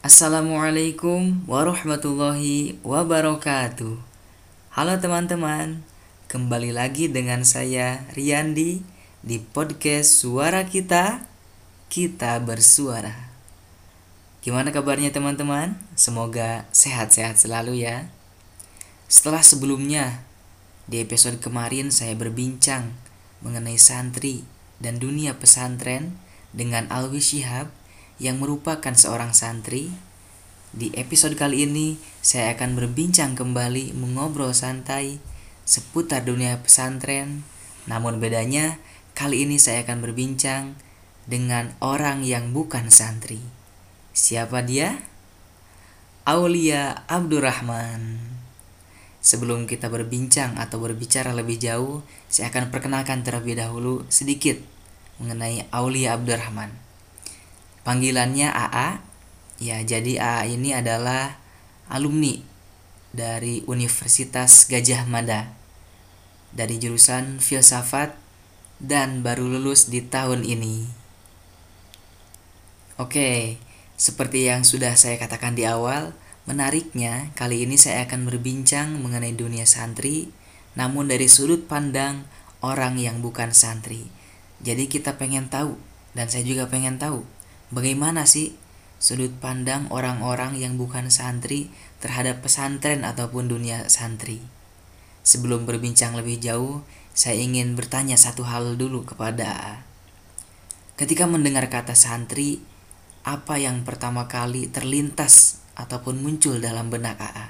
Assalamualaikum warahmatullahi wabarakatuh. Halo teman-teman, kembali lagi dengan saya Riyandi di podcast Suara Kita, Kita Bersuara. Gimana kabarnya teman-teman? Semoga sehat-sehat selalu ya. Setelah sebelumnya, di episode kemarin saya berbincang mengenai santri dan dunia pesantren dengan Alwi Shihab yang merupakan seorang santri, di episode kali ini saya akan berbincang kembali mengobrol santai seputar dunia pesantren. Namun bedanya kali ini saya akan berbincang dengan orang yang bukan santri. Siapa dia? Aulia Abdurrahman. Sebelum kita berbincang atau berbicara lebih jauh, saya akan perkenalkan terlebih dahulu sedikit mengenai Aulia Abdurrahman. Panggilannya AA. Ya, jadi AA ini adalah alumni dari Universitas Gajah Mada dari jurusan filsafat dan baru lulus di tahun ini. Oke, seperti yang sudah saya katakan di awal, menariknya kali ini saya akan berbincang mengenai dunia santri, namun dari sudut pandang orang yang bukan santri. Jadi kita pengen tahu dan saya juga pengen tahu Bagaimana sih sudut pandang orang-orang yang bukan santri terhadap pesantren ataupun dunia santri? Sebelum berbincang lebih jauh, saya ingin bertanya satu hal dulu kepada Ketika mendengar kata santri, apa yang pertama kali terlintas ataupun muncul dalam benak AA?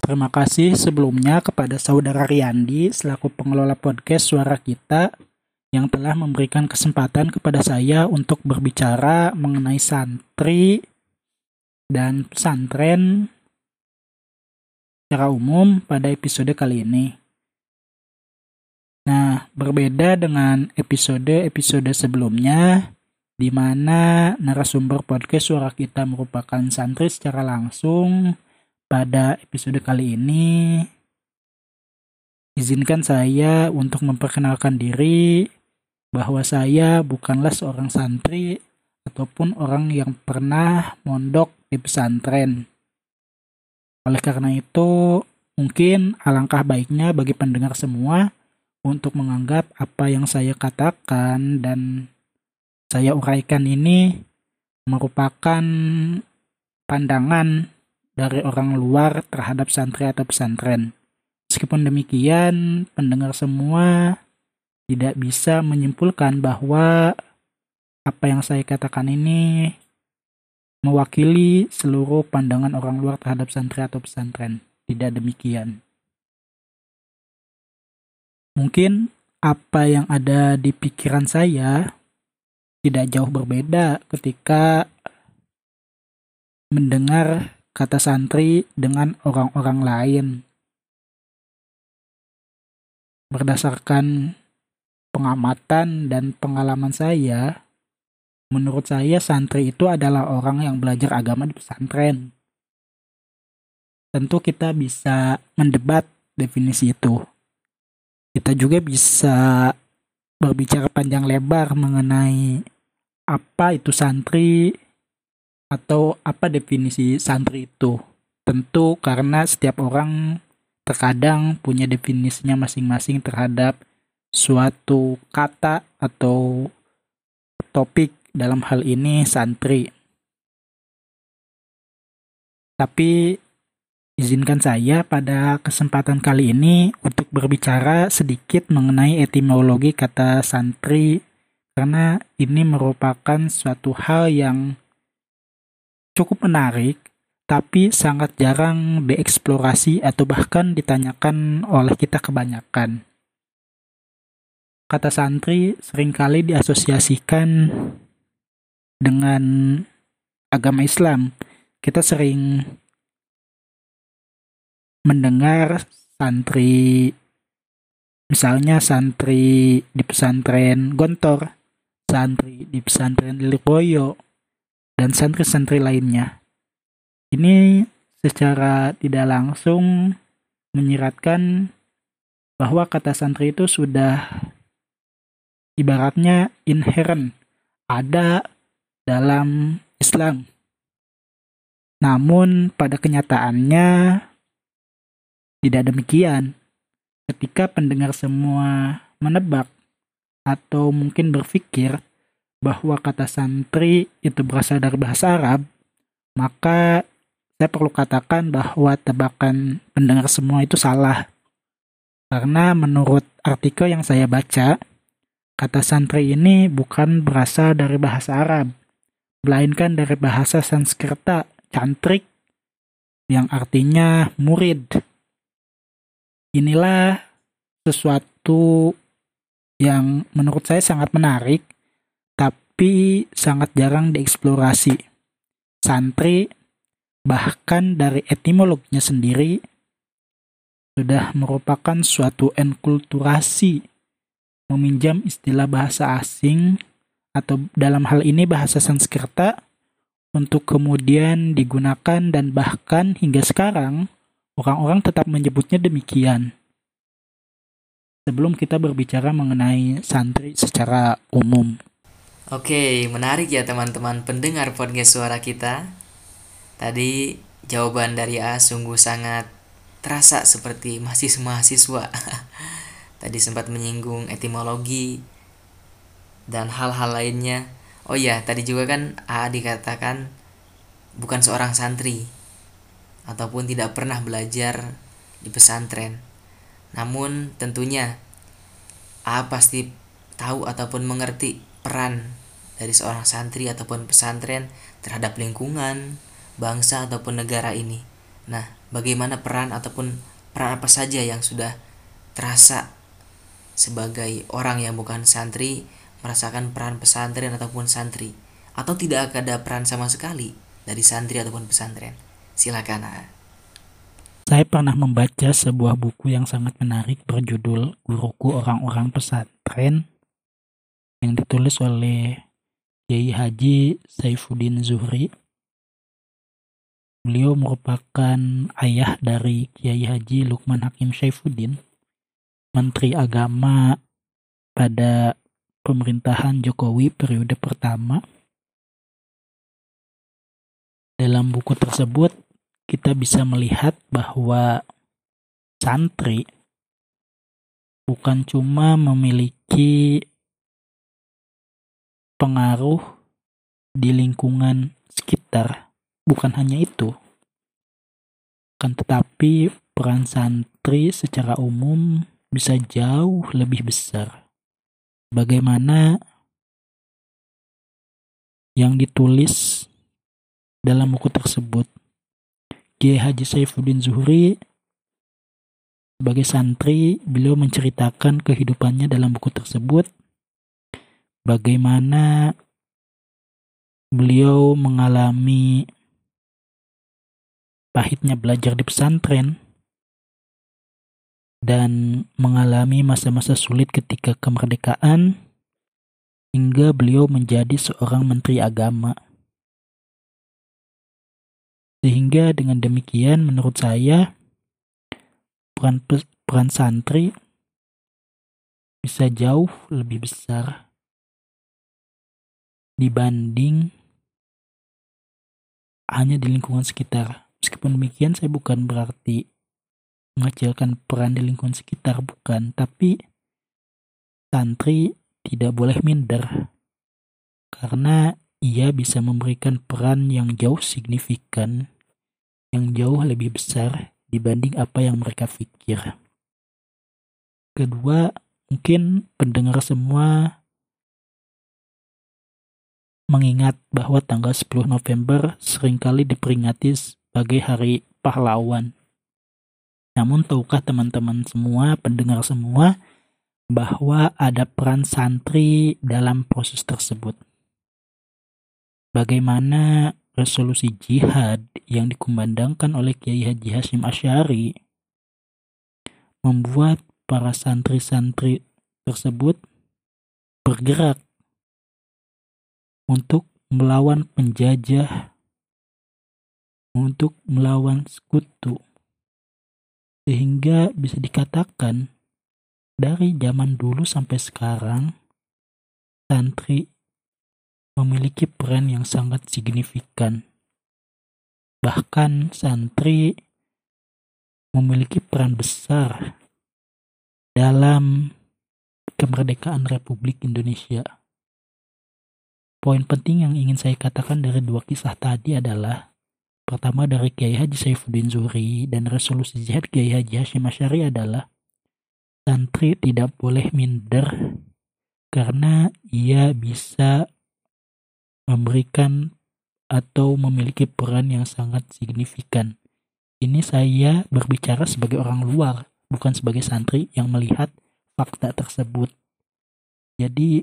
Terima kasih sebelumnya kepada saudara Riyandi selaku pengelola podcast Suara Kita yang telah memberikan kesempatan kepada saya untuk berbicara mengenai santri dan pesantren secara umum pada episode kali ini. Nah, berbeda dengan episode-episode sebelumnya, di mana narasumber podcast suara kita merupakan santri secara langsung, pada episode kali ini, izinkan saya untuk memperkenalkan diri bahwa saya bukanlah seorang santri ataupun orang yang pernah mondok di pesantren. Oleh karena itu, mungkin alangkah baiknya bagi pendengar semua untuk menganggap apa yang saya katakan dan saya uraikan ini merupakan pandangan dari orang luar terhadap santri atau pesantren. Meskipun demikian, pendengar semua tidak bisa menyimpulkan bahwa apa yang saya katakan ini mewakili seluruh pandangan orang luar terhadap santri atau pesantren. Tidak demikian. Mungkin apa yang ada di pikiran saya tidak jauh berbeda ketika mendengar kata santri dengan orang-orang lain. Berdasarkan pengamatan dan pengalaman saya, menurut saya santri itu adalah orang yang belajar agama di pesantren. Tentu kita bisa mendebat definisi itu. Kita juga bisa berbicara panjang lebar mengenai apa itu santri atau apa definisi santri itu. Tentu karena setiap orang terkadang punya definisinya masing-masing terhadap suatu kata atau topik dalam hal ini santri. Tapi izinkan saya pada kesempatan kali ini untuk berbicara sedikit mengenai etimologi kata santri karena ini merupakan suatu hal yang cukup menarik tapi sangat jarang dieksplorasi atau bahkan ditanyakan oleh kita kebanyakan. Kata santri sering kali diasosiasikan dengan agama Islam. Kita sering mendengar santri misalnya santri di pesantren Gontor, santri di pesantren Lirboyo, dan santri-santri lainnya. Ini secara tidak langsung menyiratkan bahwa kata santri itu sudah ibaratnya inherent ada dalam Islam. Namun pada kenyataannya tidak demikian. Ketika pendengar semua menebak atau mungkin berpikir bahwa kata santri itu berasal dari bahasa Arab, maka saya perlu katakan bahwa tebakan pendengar semua itu salah. Karena menurut artikel yang saya baca, kata santri ini bukan berasal dari bahasa Arab, melainkan dari bahasa Sanskerta, cantrik, yang artinya murid. Inilah sesuatu yang menurut saya sangat menarik, tapi sangat jarang dieksplorasi. Santri, bahkan dari etimologinya sendiri, sudah merupakan suatu enkulturasi, meminjam istilah bahasa asing atau dalam hal ini bahasa Sanskerta untuk kemudian digunakan dan bahkan hingga sekarang Orang-orang tetap menyebutnya demikian. Sebelum kita berbicara mengenai santri secara umum. Oke, menarik ya teman-teman pendengar podcast suara kita. Tadi jawaban dari A sungguh sangat terasa seperti masih mahasiswa. Tadi sempat menyinggung etimologi dan hal-hal lainnya. Oh iya, tadi juga kan A dikatakan bukan seorang santri, ataupun tidak pernah belajar di pesantren. Namun tentunya A pasti tahu ataupun mengerti peran dari seorang santri ataupun pesantren terhadap lingkungan, bangsa ataupun negara ini. Nah, bagaimana peran ataupun peran apa saja yang sudah terasa sebagai orang yang bukan santri merasakan peran pesantren ataupun santri atau tidak ada peran sama sekali dari santri ataupun pesantren. Silakan. Saya pernah membaca sebuah buku yang sangat menarik berjudul Guruku Orang-orang Pesantren yang ditulis oleh Kiai Haji Saifuddin Zuhri. Beliau merupakan ayah dari Kiai Haji Lukman Hakim Saifuddin, Menteri Agama pada pemerintahan Jokowi periode pertama. Dalam buku tersebut, kita bisa melihat bahwa santri bukan cuma memiliki pengaruh di lingkungan sekitar, bukan hanya itu. Kan tetapi peran santri secara umum bisa jauh lebih besar. Bagaimana yang ditulis dalam buku tersebut? Kiai Haji Saifuddin Zuhri sebagai santri, beliau menceritakan kehidupannya dalam buku tersebut. Bagaimana beliau mengalami pahitnya belajar di pesantren dan mengalami masa-masa sulit ketika kemerdekaan hingga beliau menjadi seorang menteri agama. Sehingga dengan demikian menurut saya peran peran santri bisa jauh lebih besar dibanding hanya di lingkungan sekitar. Meskipun demikian saya bukan berarti mengecilkan peran di lingkungan sekitar bukan, tapi santri tidak boleh minder karena ia bisa memberikan peran yang jauh signifikan, yang jauh lebih besar dibanding apa yang mereka pikir. Kedua, mungkin pendengar semua mengingat bahwa tanggal 10 November sering kali diperingati sebagai hari pahlawan. Namun tahukah teman-teman semua, pendengar semua, bahwa ada peran santri dalam proses tersebut? bagaimana resolusi jihad yang dikumandangkan oleh Kiai Haji Hashim Asyari membuat para santri-santri tersebut bergerak untuk melawan penjajah, untuk melawan sekutu. Sehingga bisa dikatakan dari zaman dulu sampai sekarang, santri memiliki peran yang sangat signifikan. Bahkan santri memiliki peran besar dalam kemerdekaan Republik Indonesia. Poin penting yang ingin saya katakan dari dua kisah tadi adalah pertama dari Kiai Haji Saifuddin Zuhri dan resolusi jihad Kiai Haji Hashim Asyari adalah santri tidak boleh minder karena ia bisa memberikan atau memiliki peran yang sangat signifikan. Ini saya berbicara sebagai orang luar, bukan sebagai santri yang melihat fakta tersebut. Jadi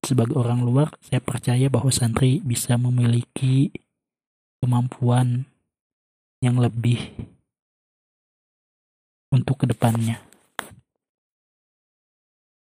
sebagai orang luar saya percaya bahwa santri bisa memiliki kemampuan yang lebih untuk ke depannya.